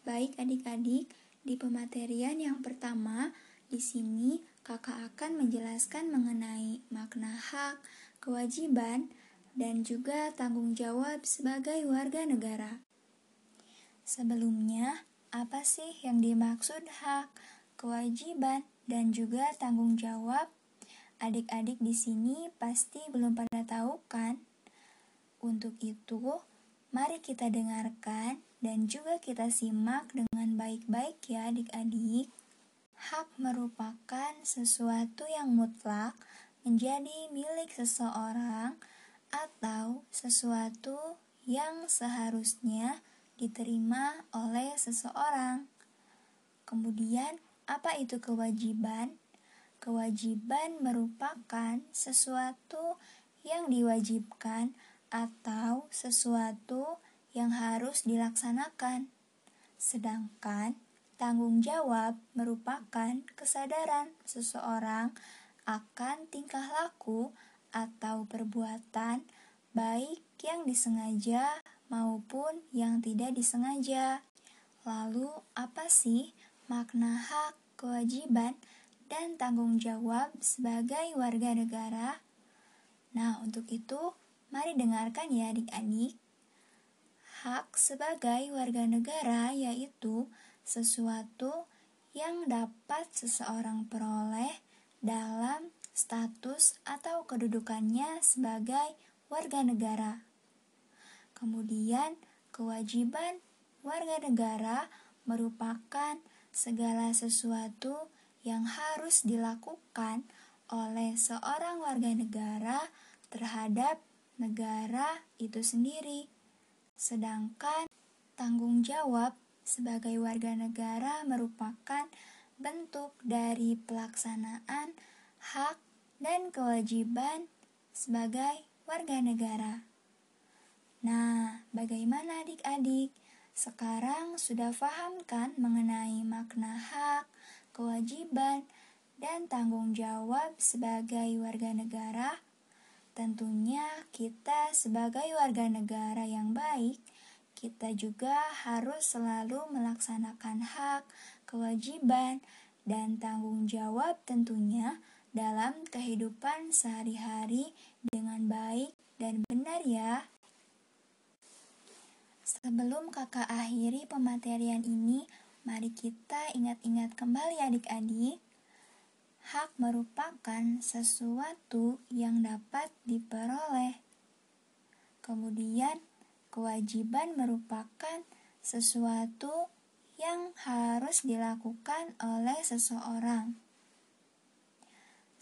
Baik adik-adik, di pematerian yang pertama, di sini kakak akan menjelaskan mengenai makna hak, kewajiban, dan juga tanggung jawab sebagai warga negara. Sebelumnya, apa sih yang dimaksud hak, kewajiban, dan juga tanggung jawab? Adik-adik di sini pasti belum pada tahu kan? Untuk itu, mari kita dengarkan dan juga kita simak dengan baik-baik ya adik-adik. Hak merupakan sesuatu yang mutlak menjadi milik seseorang atau sesuatu yang seharusnya diterima oleh seseorang. Kemudian, apa itu kewajiban? Kewajiban merupakan sesuatu yang diwajibkan atau sesuatu yang harus dilaksanakan. Sedangkan tanggung jawab merupakan kesadaran seseorang akan tingkah laku atau perbuatan baik yang disengaja maupun yang tidak disengaja. Lalu, apa sih makna hak, kewajiban, dan tanggung jawab sebagai warga negara? Nah, untuk itu, mari dengarkan ya adik-adik. Hak sebagai warga negara yaitu sesuatu yang dapat seseorang peroleh dalam status atau kedudukannya sebagai warga negara. Kemudian, kewajiban warga negara merupakan segala sesuatu yang harus dilakukan oleh seorang warga negara terhadap negara itu sendiri. Sedangkan tanggung jawab sebagai warga negara merupakan bentuk dari pelaksanaan hak dan kewajiban sebagai warga negara. Nah, bagaimana adik-adik? Sekarang sudah paham kan mengenai makna hak, kewajiban, dan tanggung jawab sebagai warga negara? Tentunya kita sebagai warga negara yang baik, kita juga harus selalu melaksanakan hak, kewajiban, dan tanggung jawab tentunya dalam kehidupan sehari-hari dengan baik dan benar ya. Sebelum kakak akhiri pematerian ini, mari kita ingat-ingat kembali adik-adik hak merupakan sesuatu yang dapat diperoleh. Kemudian, kewajiban merupakan sesuatu yang harus dilakukan oleh seseorang.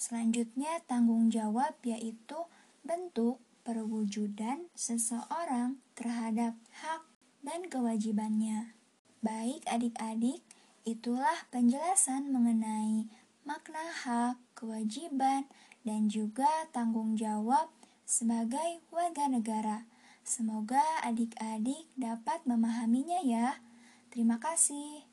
Selanjutnya, tanggung jawab yaitu bentuk perwujudan seseorang terhadap hak dan kewajibannya. Baik, adik-adik, itulah penjelasan mengenai makna hak, kewajiban, dan juga tanggung jawab sebagai warga negara. Semoga adik-adik dapat memahaminya ya. Terima kasih.